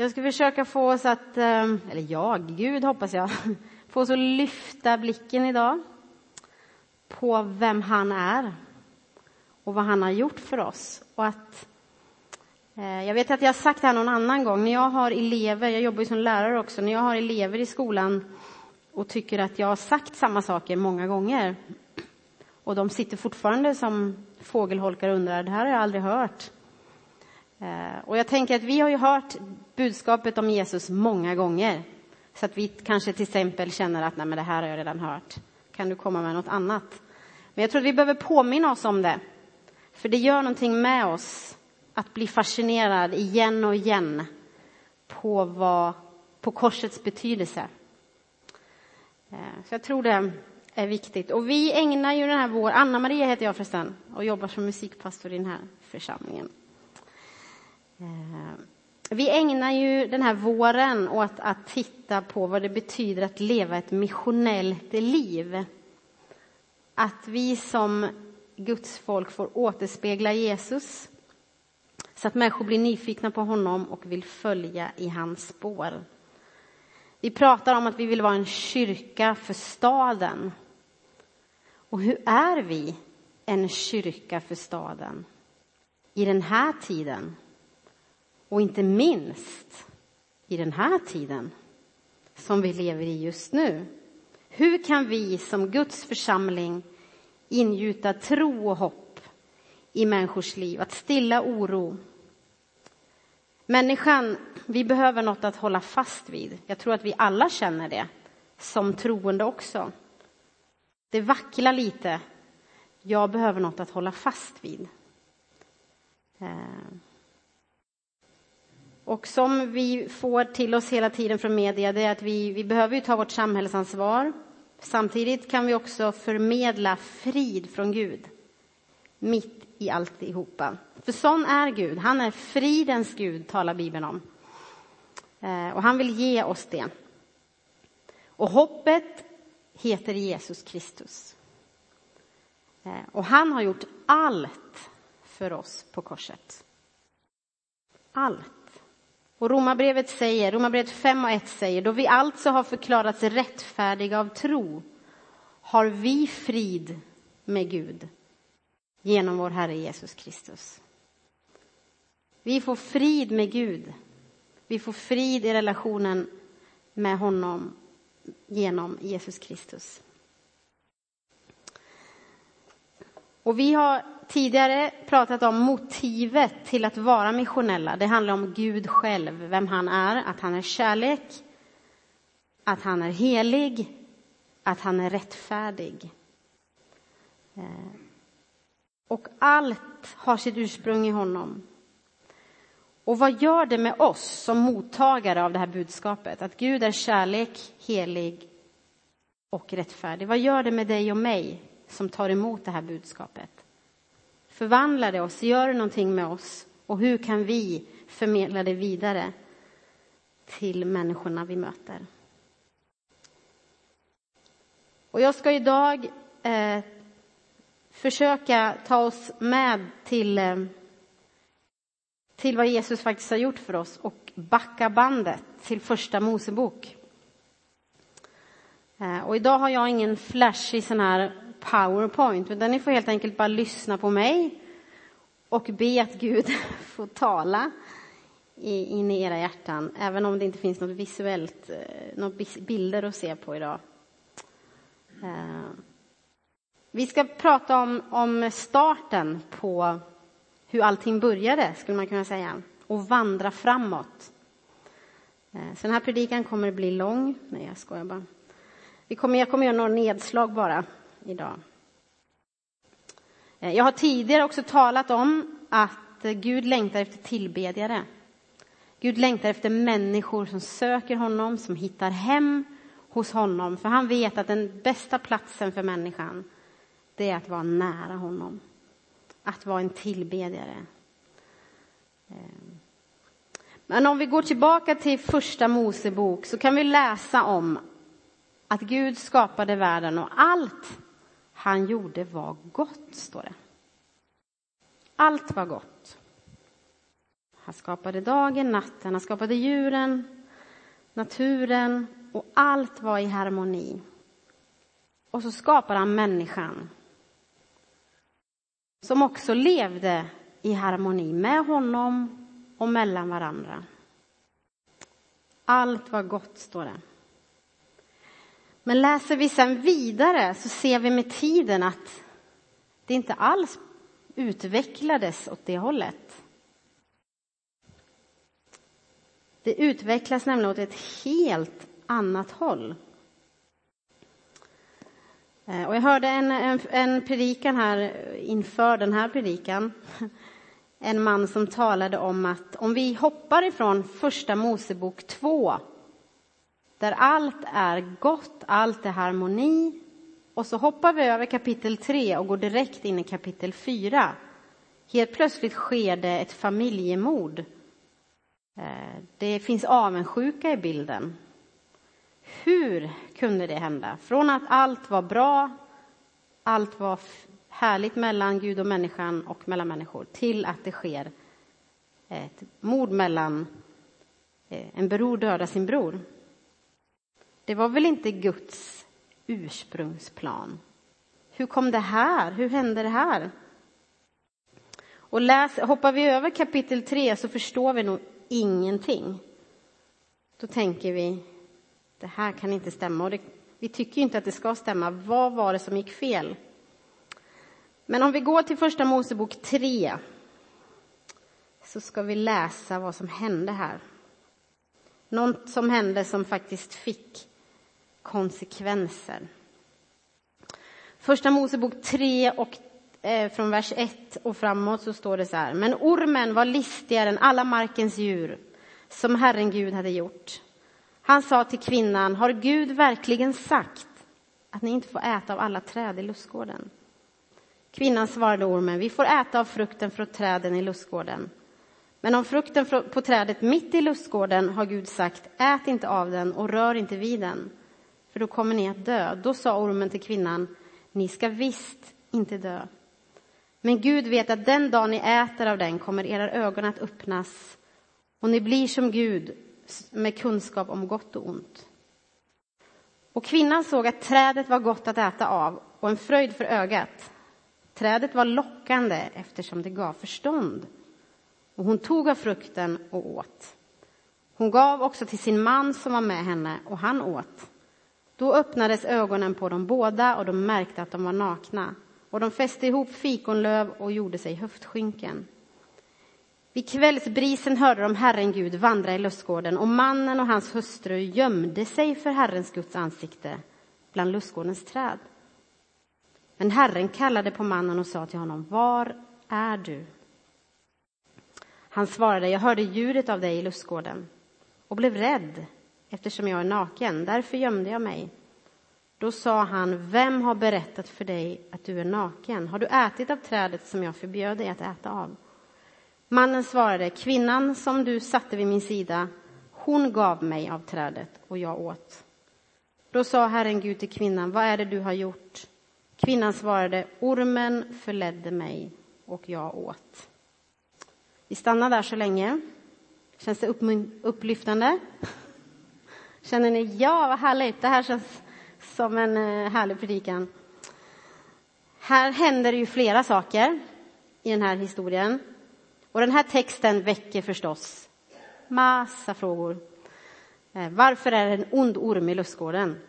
Jag ska försöka få oss att, ehm, eller jag, Gud hoppas jag, få oss att lyfta blicken idag på vem han är och vad han har gjort för oss. Och att, eh, jag vet att jag har sagt det här någon annan gång, när jag har elever, jag jobbar ju som lärare också, när jag har elever i skolan och tycker att jag har sagt samma saker många gånger och de sitter fortfarande som fågelholkar och undrar, det här har jag aldrig hört. Eh, och jag tänker att vi har ju hört budskapet om Jesus många gånger. Så att vi kanske till exempel känner att nej men det här har jag redan hört. Kan du komma med något annat? Men jag tror att vi behöver påminna oss om det. För det gör någonting med oss att bli fascinerad igen och igen på, vad, på korsets betydelse. Eh, så jag tror det är viktigt. Och vi ägnar ju den här vår, Anna-Maria heter jag förresten och jobbar som musikpastor i den här församlingen. Eh, vi ägnar ju den här våren åt att titta på vad det betyder att leva ett missionellt liv. Att vi som Guds folk får återspegla Jesus så att människor blir nyfikna på honom och vill följa i hans spår. Vi pratar om att vi vill vara en kyrka för staden. Och hur är vi en kyrka för staden i den här tiden? Och inte minst i den här tiden som vi lever i just nu. Hur kan vi som Guds församling ingjuta tro och hopp i människors liv, att stilla oro? Människan, vi behöver något att hålla fast vid. Jag tror att vi alla känner det, som troende också. Det vacklar lite. Jag behöver något att hålla fast vid. Eh, och som vi får till oss hela tiden från media, det är att vi, vi behöver ta vårt samhällsansvar. Samtidigt kan vi också förmedla frid från Gud mitt i alltihopa. För sån är Gud. Han är fridens Gud, talar Bibeln om. Eh, och han vill ge oss det. Och hoppet heter Jesus Kristus. Eh, och han har gjort allt för oss på korset. Allt. Och Romarbrevet säger, Romarbrevet 5 och 1 säger, då vi alltså har förklarats rättfärdiga av tro har vi frid med Gud genom vår Herre Jesus Kristus. Vi får frid med Gud. Vi får frid i relationen med honom genom Jesus Kristus. Och vi har tidigare pratat om motivet till att vara missionella. Det handlar om Gud själv, vem han är, att han är kärlek, att han är helig, att han är rättfärdig. Eh, och allt har sitt ursprung i honom. Och vad gör det med oss som mottagare av det här budskapet? Att Gud är kärlek, helig och rättfärdig. Vad gör det med dig och mig som tar emot det här budskapet? Förvandlar det oss? Gör det någonting med oss? Och hur kan vi förmedla det vidare till människorna vi möter? Och jag ska idag eh, försöka ta oss med till, eh, till vad Jesus faktiskt har gjort för oss och backa bandet till första Mosebok. Eh, och idag har jag ingen flashig sån här powerpoint, utan ni får helt enkelt bara lyssna på mig och be att Gud får tala in i era hjärtan, även om det inte finns något visuellt, eh, några bilder att se på idag. Eh, vi ska prata om, om starten på hur allting började, skulle man kunna säga, och vandra framåt. Eh, så den här predikan kommer att bli lång. Nej, jag skojar bara. Vi kommer, jag kommer göra några nedslag bara idag. Eh, jag har tidigare också talat om att eh, Gud längtar efter tillbedjare. Gud längtar efter människor som söker honom, som hittar hem hos honom. För han vet att den bästa platsen för människan, det är att vara nära honom. Att vara en tillbedjare. Eh, men om vi går tillbaka till första Mosebok så kan vi läsa om att Gud skapade världen och allt han gjorde var gott, står det. Allt var gott. Han skapade dagen, natten, han skapade djuren, naturen och allt var i harmoni. Och så skapade han människan som också levde i harmoni med honom och mellan varandra. Allt var gott, står det. Men läser vi sen vidare så ser vi med tiden att det inte alls utvecklades åt det hållet. Det utvecklas nämligen åt ett helt annat håll. Eh, och jag hörde en, en, en predikan här inför den här predikan. En man som talade om att om vi hoppar ifrån första Mosebok 2 där allt är gott, allt är harmoni och så hoppar vi över kapitel 3 och går direkt in i kapitel 4. Helt plötsligt sker det ett familjemord. Eh, det finns avundsjuka i bilden. Hur kunde det hända? Från att allt var bra, allt var härligt mellan Gud och människan och mellan människor till att det sker ett mord mellan eh, en bror dödar sin bror. Det var väl inte Guds ursprungsplan? Hur kom det här? Hur hände det här? Och läs, hoppar vi över kapitel 3 så förstår vi nog ingenting. Då tänker vi, det här kan inte stämma. Och det, vi tycker inte att det ska stämma. Vad var det som gick fel? Men om vi går till första Mosebok 3 så ska vi läsa vad som hände här. Något som hände som faktiskt fick konsekvenser. Första Mosebok 3 och eh, från vers 1 och framåt så står det så här. Men ormen var listigare än alla markens djur som Herren Gud hade gjort. Han sa till kvinnan, har Gud verkligen sagt att ni inte får äta av alla träd i lustgården? Kvinnan svarade ormen, vi får äta av frukten från träden i lustgården. Men om frukten på trädet mitt i lustgården har Gud sagt, ät inte av den och rör inte vid den, för då kommer ni att dö. Då sa ormen till kvinnan, ni ska visst inte dö. Men Gud vet att den dag ni äter av den kommer era ögon att öppnas och ni blir som Gud med kunskap om gott och ont. Och kvinnan såg att trädet var gott att äta av och en fröjd för ögat. Trädet var lockande eftersom det gav förstånd. Och hon tog av frukten och åt. Hon gav också till sin man som var med henne och han åt. Då öppnades ögonen på dem båda och de märkte att de var nakna. Och de fäste ihop fikonlöv och gjorde sig höftskynken. Vid kvällsbrisen hörde de Herren Gud vandra i lustgården och mannen och hans hustru gömde sig för Herrens Guds ansikte bland lustgårdens träd. Men Herren kallade på mannen och sa till honom, var är du? Han svarade, jag hörde ljudet av dig i lustgården och blev rädd eftersom jag är naken, därför gömde jag mig. Då sa han, vem har berättat för dig att du är naken? Har du ätit av trädet som jag förbjöd dig att äta av? Mannen svarade, kvinnan som du satte vid min sida, hon gav mig av trädet och jag åt. Då sa Herren Gud till kvinnan, vad är det du har gjort? Kvinnan svarade, ormen förledde mig och jag åt. Vi stannar där så länge. Känns det upplyftande? Känner ni, ja vad härligt, det här känns som en eh, härlig predikan. Här händer ju flera saker i den här historien. Och den här texten väcker förstås massa frågor. Eh, varför är det en ond orm i lustgården?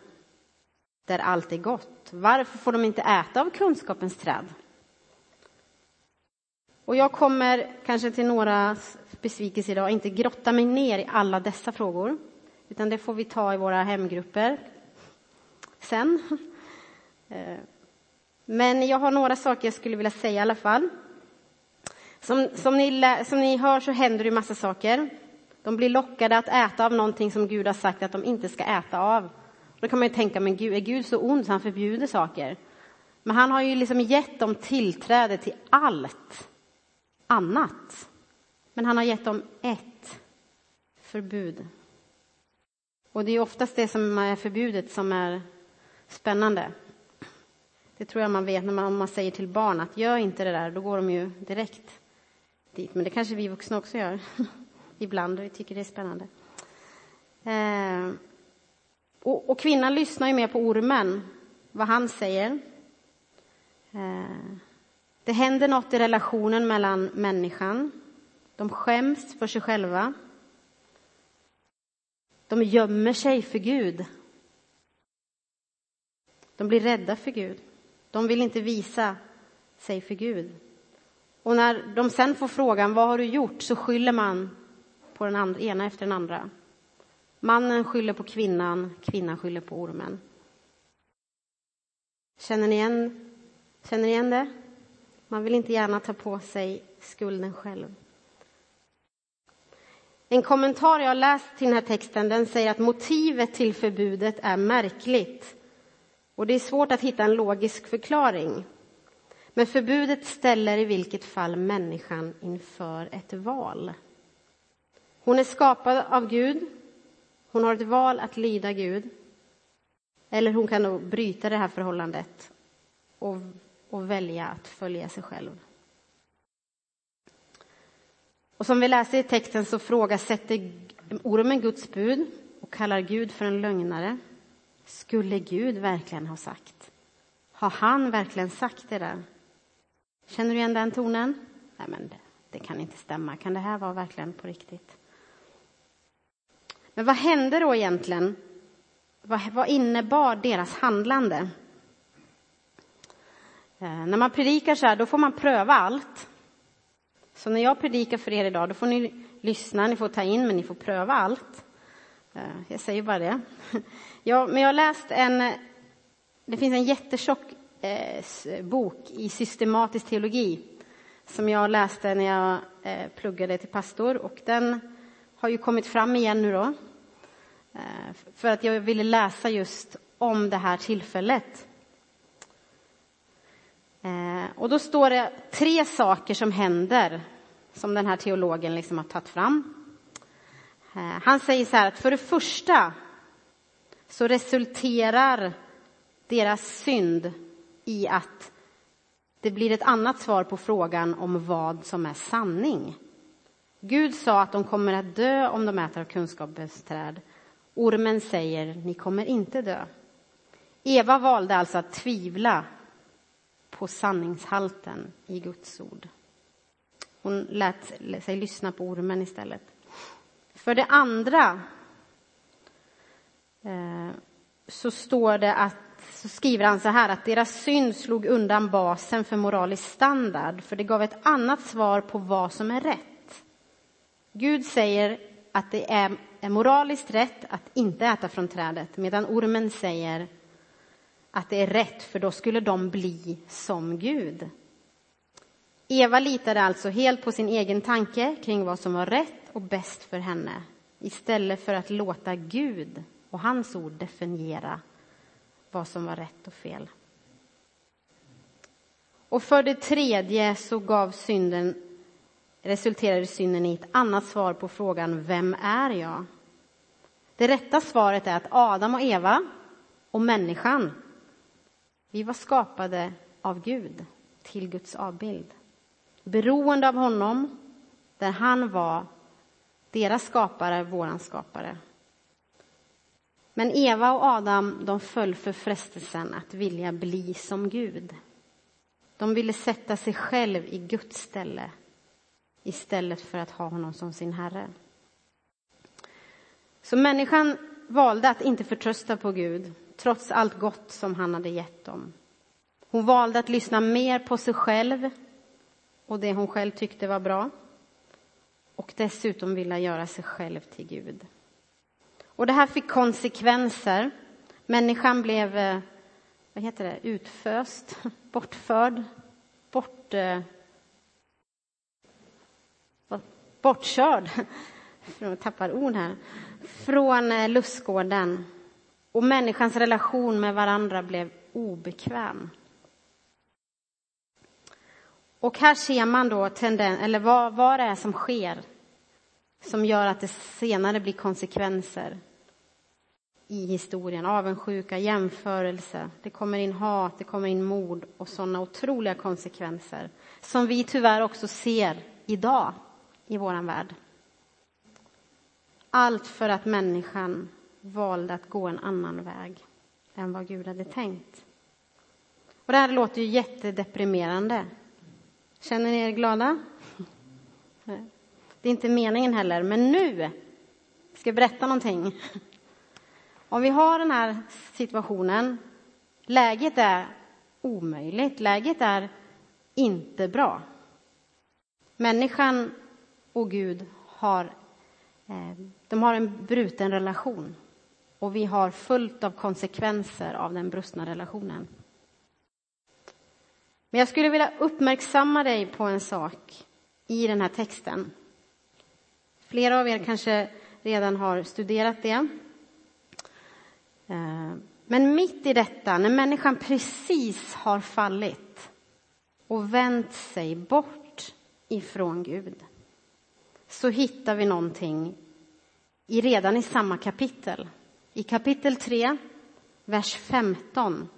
Där allt är gott. Varför får de inte äta av kunskapens träd? Och jag kommer kanske till några besvikelser idag inte grotta mig ner i alla dessa frågor, utan det får vi ta i våra hemgrupper sen. Eh, men jag har några saker jag skulle vilja säga i alla fall. Som, som, ni, som ni hör så händer det massa saker. De blir lockade att äta av någonting som Gud har sagt att de inte ska äta av. Då kan man ju tänka, men Gud, är Gud så ond så han förbjuder saker? Men han har ju liksom gett dem tillträde till allt annat. Men han har gett dem ett förbud. Och det är oftast det som är förbjudet som är spännande. Det tror jag man vet när man, man säger till barn att gör inte det där, då går de ju direkt dit, men det kanske vi vuxna också gör ibland och vi tycker det är spännande. Eh, och, och, kvinnan lyssnar ju mer på ormen, vad han säger. Eh, det händer något i relationen mellan människan. De skäms för sig själva. De gömmer sig för Gud. De blir rädda för Gud. De vill inte visa sig för Gud. Och när de sen får frågan vad har du gjort så skyller man på den andra, ena efter den andra. Mannen skyller på kvinnan, kvinnan skyller på ormen. Känner ni igen, känner ni igen det? Man vill inte gärna ta på sig skulden själv. En kommentar jag läst till den här texten den säger att motivet till förbudet är märkligt. Och det är svårt att hitta en logisk förklaring. Men förbudet ställer i vilket fall människan inför ett val. Hon är skapad av Gud. Hon har ett val att lyda Gud. Eller hon kan då bryta det här förhållandet och, och välja att följa sig själv. Och som vi läser i texten så frågasätter ormen Guds bud och kallar Gud för en lögnare. Skulle Gud verkligen ha sagt? Har han verkligen sagt det där? Känner du igen den tonen? Nej, men det, det kan inte stämma. Kan det här vara verkligen på riktigt? Men vad hände då egentligen? Vad, vad innebar deras handlande? Eh, när man predikar så här, då får man pröva allt. Så när jag predikar för er idag, då får ni lyssna, ni får ta in, men ni får pröva allt. Eh, jag säger bara det. Ja, men jag har läst en... Det finns en jättetjock eh, bok i systematisk teologi som jag läste när jag eh, pluggade till pastor. Och den har ju kommit fram igen nu då. För att jag ville läsa just om det här tillfället. Och då står det tre saker som händer som den här teologen liksom har tagit fram. Eh, han säger så här att för det första så resulterar deras synd i att det blir ett annat svar på frågan om vad som är sanning. Gud sa att de kommer att dö om de äter av kunskapens träd. Ormen säger, ni kommer inte dö. Eva valde alltså att tvivla på sanningshalten i Guds ord. Hon lät sig lyssna på ormen istället. För det andra eh, så står det att så skriver han så här att deras synd slog undan basen för moralisk standard för det gav ett annat svar på vad som är rätt. Gud säger att det är moraliskt rätt att inte äta från trädet medan ormen säger att det är rätt för då skulle de bli som Gud. Eva litade alltså helt på sin egen tanke kring vad som var rätt och bäst för henne istället för att låta Gud och hans ord definiera vad som var rätt och fel. Och för det tredje så gav synden, resulterade synden i ett annat svar på frågan Vem är jag? Det rätta svaret är att Adam och Eva och människan, vi var skapade av Gud till Guds avbild. Beroende av honom, där han var deras skapare, våran skapare. Men Eva och Adam de föll för frestelsen att vilja bli som Gud. De ville sätta sig själv i Guds ställe istället för att ha honom som sin herre. Så människan valde att inte förtrösta på Gud trots allt gott som han hade gett dem. Hon valde att lyssna mer på sig själv och det hon själv tyckte var bra och dessutom vilja göra sig själv till Gud. Och det här fick konsekvenser. Människan blev eh, vad heter det, utföst, bortförd, bort, eh, bortkörd, jag tappar ord här, från eh, lustgården. Och människans relation med varandra blev obekväm. Och här ser man då tenden, eller vad, vad det är som sker som gör att det senare blir konsekvenser i historien. Avundsjuka, jämförelse, det kommer in hat, det kommer in mord och sådana otroliga konsekvenser som vi tyvärr också ser idag i vår värld. Allt för att människan valde att gå en annan väg än vad Gud hade tänkt. Och det här låter ju jättedeprimerande. Känner ni er glada? Det är inte meningen heller, men nu ska jag berätta någonting. Om vi har den här situationen, läget är omöjligt, läget är inte bra. Människan och Gud har, eh, de har en bruten relation och vi har fullt av konsekvenser av den brustna relationen. Men jag skulle vilja uppmärksamma dig på en sak i den här texten. Flera av er kanske redan har studerat det. Eh, men mitt i detta, när människan precis har fallit och vänt sig bort ifrån Gud så hittar vi någonting i, redan i samma kapitel. I kapitel 3, vers 15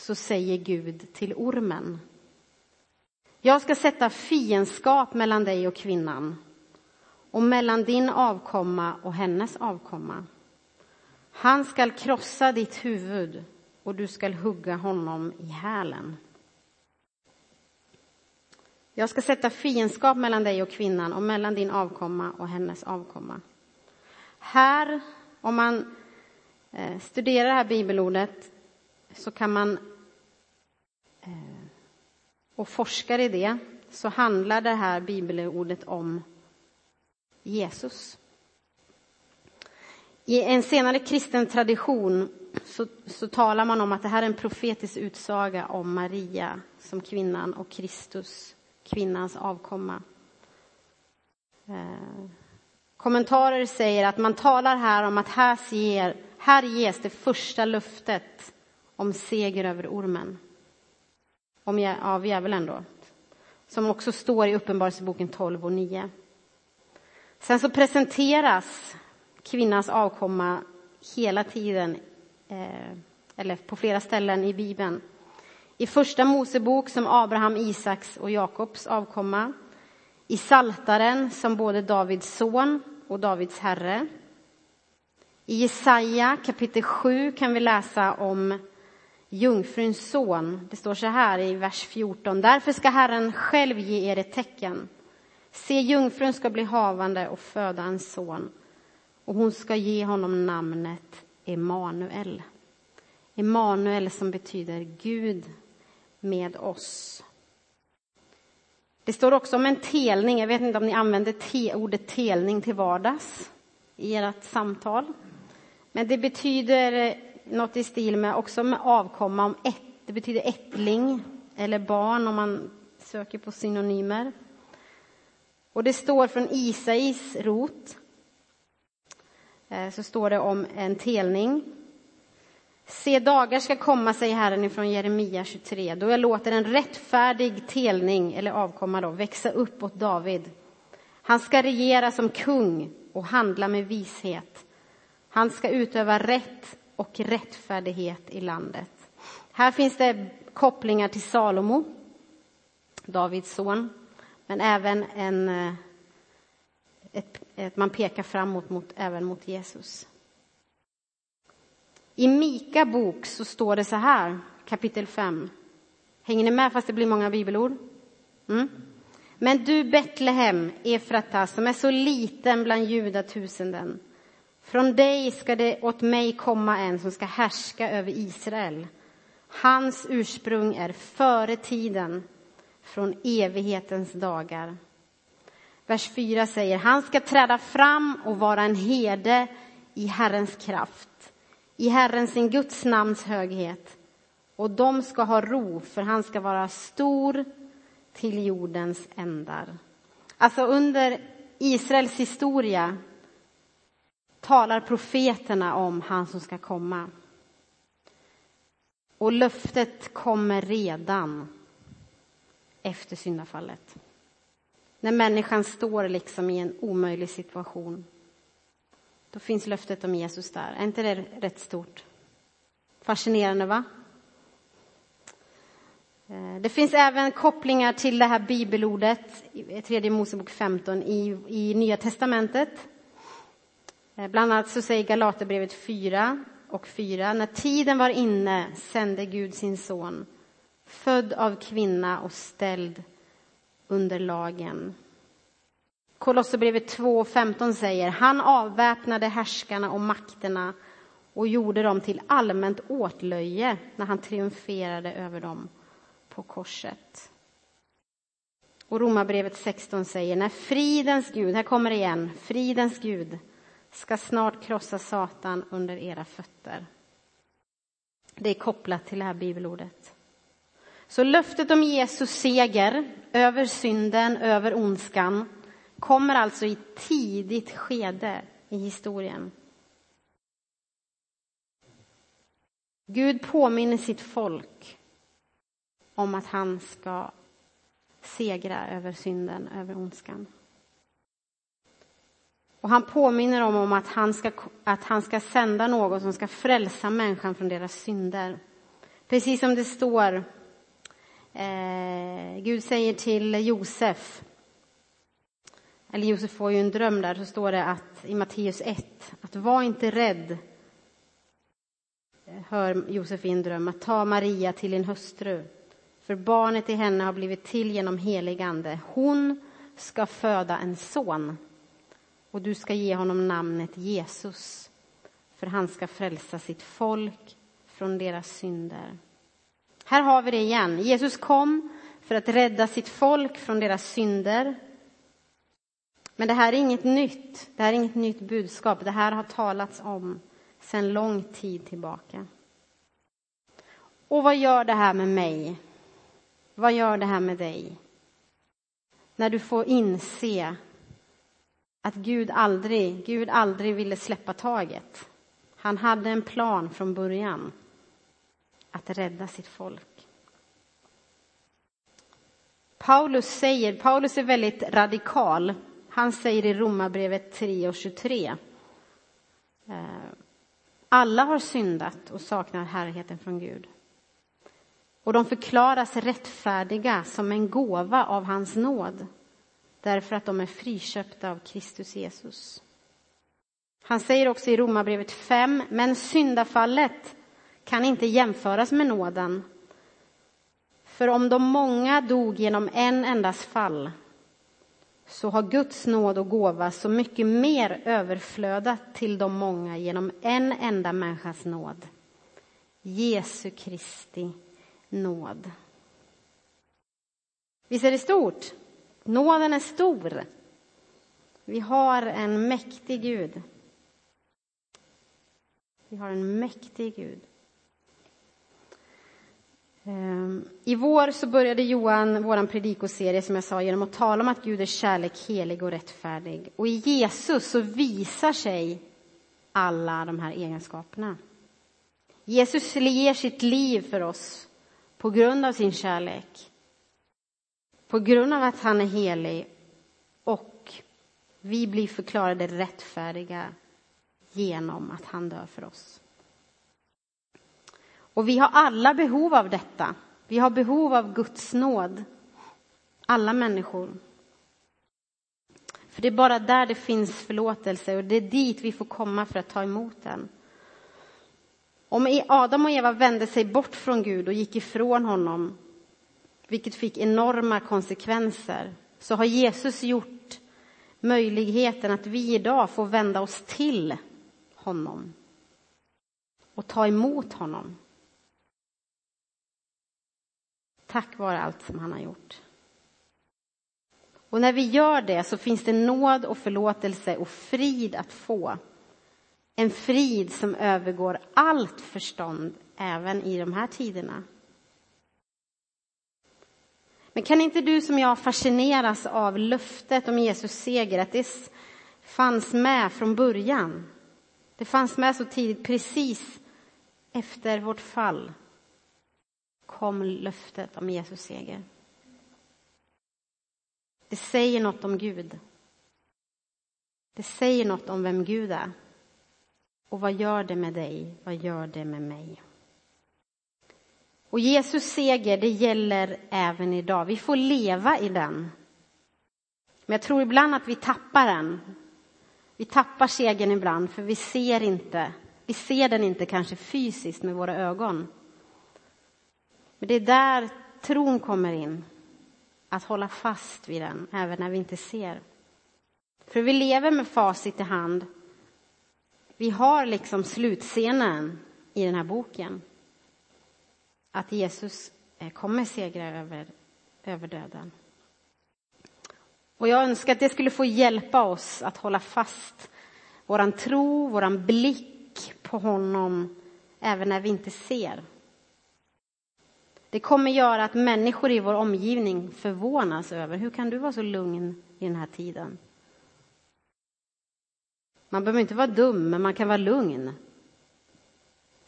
så säger Gud till ormen. Jag ska sätta fiendskap mellan dig och kvinnan och mellan din avkomma och hennes avkomma. Han skall krossa ditt huvud och du skall hugga honom i hälen. Jag ska sätta fiendskap mellan dig och kvinnan och mellan din avkomma och hennes avkomma. Här, om man eh, studerar det här bibelordet, så kan man och forskar i det, så handlar det här bibelordet om Jesus. I en senare kristen tradition så, så, talar man om att det här är en profetisk utsaga om Maria som kvinnan och Kristus, kvinnans avkomma. Eh, kommentarer säger att man talar här om att här, ser, här ges det första löftet om seger över ormen. Om, av djävulen då. Som också står i Uppenbarelseboken 12 och 9. Sen så presenteras kvinnans avkomma hela tiden, eh, eller på flera ställen i Bibeln. I Första Mosebok som Abraham, Isaks och Jakobs avkomma. I Saltaren som både Davids son och Davids herre. I Jesaja kapitel 7 kan vi läsa om jungfruns son. Det står så här i vers 14. Därför ska Herren själv ge er ett tecken. Se, jungfrun ska bli havande och föda en son och hon ska ge honom namnet Emanuel. Emanuel som betyder Gud med oss. Det står också om en telning. Jag vet inte om ni använder te, ordet telning till vardags i ert samtal. Men det betyder något i stil med också med avkomma om ett. Det betyder ättling eller barn om man söker på synonymer. Och det står från Isais rot. Eh, så står det om en telning. Se, dagar ska komma, säger Herren ifrån Jeremia 23, då jag låter en rättfärdig telning, eller avkomma då, växa upp åt David. Han ska regera som kung och handla med vishet. Han ska utöva rätt och rättfärdighet i landet. Här finns det kopplingar till Salomo, Davids son, men även en, eh, ett, ett, man pekar framåt mot, även mot Jesus. I Mika bok så står det så här, kapitel 5. Hänger ni med fast det blir många bibelord? Mm. Men du Betlehem, Efrata, som är så liten bland judatusenden. Från dig ska det åt mig komma en som ska härska över Israel. Hans ursprung är före tiden, från evighetens dagar. Vers 4 säger, han ska träda fram och vara en herde i Herrens kraft, i Herrens sin Guds namns höghet. Och de ska ha ro, för han ska vara stor till jordens ändar. Alltså under Israels historia talar profeterna om han som ska komma. Och löftet kommer redan efter syndafallet. När människan står liksom i en omöjlig situation. Då finns löftet om Jesus där. Är inte det rätt stort? Fascinerande, va? Eh, det finns även kopplingar till det här bibelordet, tredje Mosebok 15, i, i Nya Testamentet. Eh, bland annat så säger Galaterbrevet 4 och 4, när tiden var inne sände Gud sin son, född av kvinna och ställd under lagen. Kolosserbrevet 2 och 15 säger, han avväpnade härskarna och makterna och gjorde dem till allmänt åtlöje när han triumferade över dem på korset. Och Romarbrevet 16 säger, när fridens Gud, här kommer det igen, fridens Gud ska snart krossa Satan under era fötter. Det är kopplat till det här bibelordet. Så löftet om Jesus seger över synden, över ondskan kommer alltså i tidigt skede i historien. Gud påminner sitt folk om att han ska segra över synden, över ondskan. Och han påminner dem om att han, ska, att han ska sända någon som ska frälsa människan från deras synder. Precis som det står, eh, Gud säger till Josef, eller Josef får ju en dröm där, så står det att i Matteus 1, att var inte rädd, eh, hör Josef i en dröm, att ta Maria till din hustru, för barnet i henne har blivit till genom helig ande. Hon ska föda en son och du ska ge honom namnet Jesus, för han ska frälsa sitt folk från deras synder. Här har vi det igen. Jesus kom för att rädda sitt folk från deras synder. Men det här är inget nytt. Det här är inget nytt budskap. Det här har talats om sedan lång tid tillbaka. Och vad gör det här med mig? Vad gör det här med dig? När du får inse att Gud aldrig, Gud aldrig ville släppa taget. Han hade en plan från början att rädda sitt folk. Paulus säger, Paulus är väldigt radikal. Han säger i Romarbrevet 3 och 23. Eh, alla har syndat och saknar härligheten från Gud. Och de förklaras rättfärdiga som en gåva av hans nåd därför att de är friköpta av Kristus Jesus. Han säger också i Romarbrevet 5, men syndafallet kan inte jämföras med nåden. För om de många dog genom en endas fall så har Guds nåd och gåva så mycket mer överflödat till de många genom en enda människas nåd. Jesu Kristi nåd. Visst är det stort? Nåden är stor. Vi har en mäktig Gud. Vi har en mäktig Gud. Ehm, I vår så började Johan vår predikoserie som jag sa genom att tala om att Gud är kärlek, helig och rättfärdig. Och i Jesus så visar sig alla de här egenskaperna. Jesus ger sitt liv för oss på grund av sin kärlek. På grund av att han är helig och vi blir förklarade rättfärdiga genom att han dör för oss. Och vi har alla behov av detta. Vi har behov av Guds nåd. Alla människor. För det är bara där det finns förlåtelse och det är dit vi får komma för att ta emot den. Om Adam och Eva vände sig bort från Gud och gick ifrån honom vilket fick enorma konsekvenser, så har Jesus gjort möjligheten att vi idag får vända oss till honom och ta emot honom. Tack vare allt som han har gjort. Och när vi gör det så finns det nåd och förlåtelse och frid att få. En frid som övergår allt förstånd även i de här tiderna. Men kan inte du som jag fascineras av löftet om Jesus seger, att det fanns med från början? Det fanns med så tidigt, precis efter vårt fall kom löftet om Jesus seger. Det säger något om Gud. Det säger något om vem Gud är. Och vad gör det med dig? Vad gör det med mig? Och Jesus seger, det gäller även idag. Vi får leva i den. Men jag tror ibland att vi tappar den. Vi tappar segern ibland, för vi ser inte. Vi ser den inte kanske fysiskt med våra ögon. Men det är där tron kommer in. Att hålla fast vid den, även när vi inte ser. För vi lever med facit i hand. Vi har liksom slutscenen i den här boken. Att Jesus eh, kommer segra över, över döden. Och jag önskar att det skulle få hjälpa oss att hålla fast våran tro, våran blick på honom även när vi inte ser. Det kommer göra att människor i vår omgivning förvånas över hur kan du vara så lugn i den här tiden? Man behöver inte vara dum, men man kan vara lugn.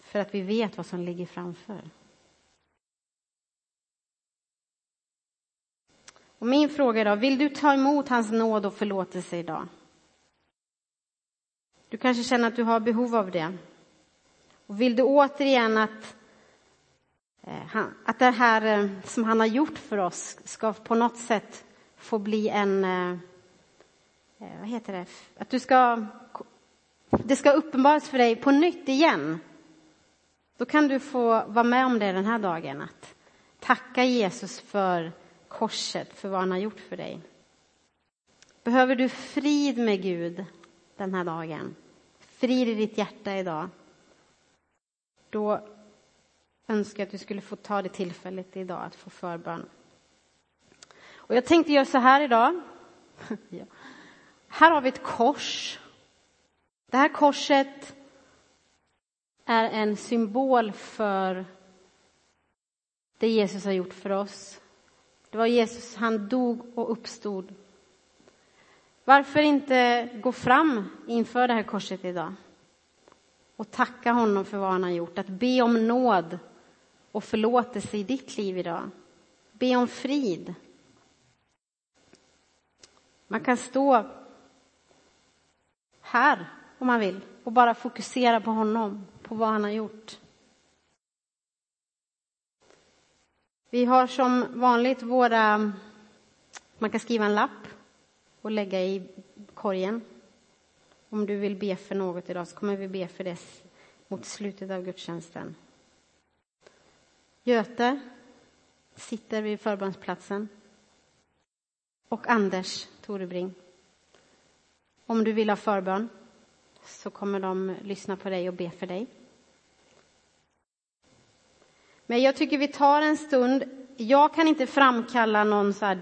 För att vi vet vad som ligger framför. Och min fråga idag, vill du ta emot hans nåd och förlåtelse idag? Du kanske känner att du har behov av det. Och vill du återigen att, eh, att det här eh, som han har gjort för oss ska på något sätt få bli en, eh, vad heter det, att du ska, det ska uppenbaras för dig på nytt igen. Då kan du få vara med om det den här dagen, att tacka Jesus för korset, för vad han har gjort för dig. Behöver du frid med Gud den här dagen, frid i ditt hjärta idag, då önskar jag att du skulle få ta det tillfället idag att få förbön. Och jag tänkte göra så här idag. ja. Här har vi ett kors. Det här korset är en symbol för det Jesus har gjort för oss. Det var Jesus, han dog och uppstod. Varför inte gå fram inför det här korset idag och tacka honom för vad han har gjort, att be om nåd och förlåtelse i ditt liv idag. Be om frid. Man kan stå här om man vill och bara fokusera på honom, på vad han har gjort. Vi har som vanligt våra... Man kan skriva en lapp och lägga i korgen. Om du vill be för något idag så kommer vi be för det mot slutet av gudstjänsten. Göte sitter vid förbundsplatsen. Och Anders Torebring. Om du vill ha förbön så kommer de lyssna på dig och be för dig. Men jag tycker vi tar en stund. Jag kan inte framkalla någon så här,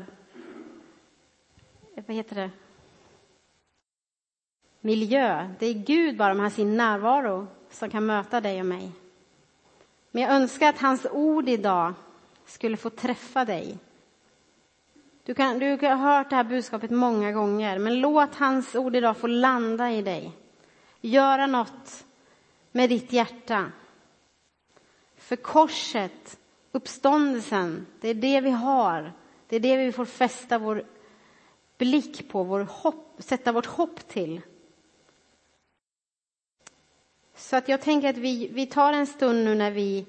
vad heter det? Miljö. Det är Gud bara med sin närvaro som kan möta dig och mig. Men jag önskar att hans ord idag skulle få träffa dig. Du, kan, du har hört det här budskapet många gånger, men låt hans ord idag få landa i dig. Göra något med ditt hjärta. För korset, uppståndelsen, det är det vi har. Det är det vi får fästa vår blick på, vår hopp, sätta vårt hopp till. Så att jag tänker att vi, vi tar en stund nu när vi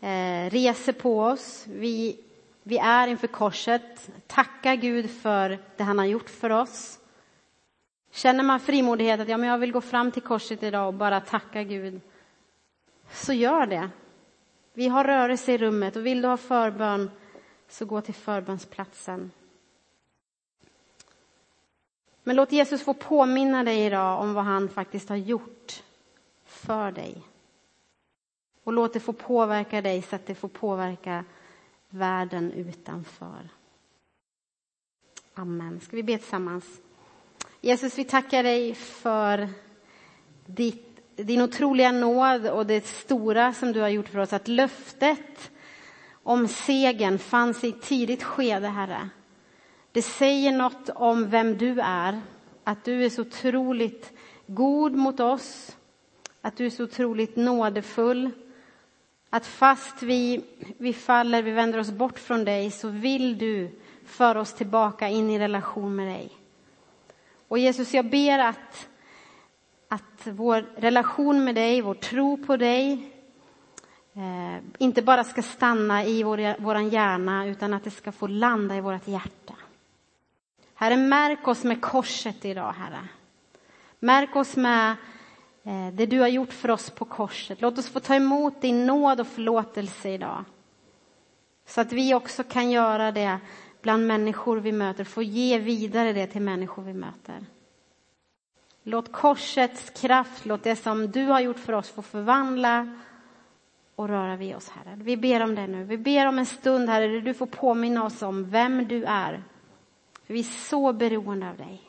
eh, reser på oss. Vi, vi är inför korset, tackar Gud för det han har gjort för oss. Känner man frimodighet att ja, men jag vill gå fram till korset idag och bara tacka Gud, så gör det. Vi har rörelse i rummet och vill du ha förbön så gå till förbönsplatsen. Men låt Jesus få påminna dig idag om vad han faktiskt har gjort för dig. Och låt det få påverka dig så att det får påverka världen utanför. Amen. Ska vi be tillsammans? Jesus, vi tackar dig för ditt din otroliga nåd och det stora som du har gjort för oss, att löftet om segern fanns i ett tidigt skede, Herre. Det säger något om vem du är, att du är så otroligt god mot oss, att du är så otroligt nådefull, att fast vi, vi faller, vi vänder oss bort från dig, så vill du föra oss tillbaka in i relation med dig. Och Jesus, jag ber att att vår relation med dig, vår tro på dig, eh, inte bara ska stanna i vår, våran hjärna utan att det ska få landa i vårt hjärta. Herre, märk oss med korset idag, Herre. Märk oss med eh, det du har gjort för oss på korset. Låt oss få ta emot din nåd och förlåtelse idag. Så att vi också kan göra det bland människor vi möter, få ge vidare det till människor vi möter. Låt korsets kraft, låt det som du har gjort för oss få förvandla och röra vid oss, Herre. Vi ber om det nu. Vi ber om en stund, Herre, där du får påminna oss om vem du är. För vi är så beroende av dig.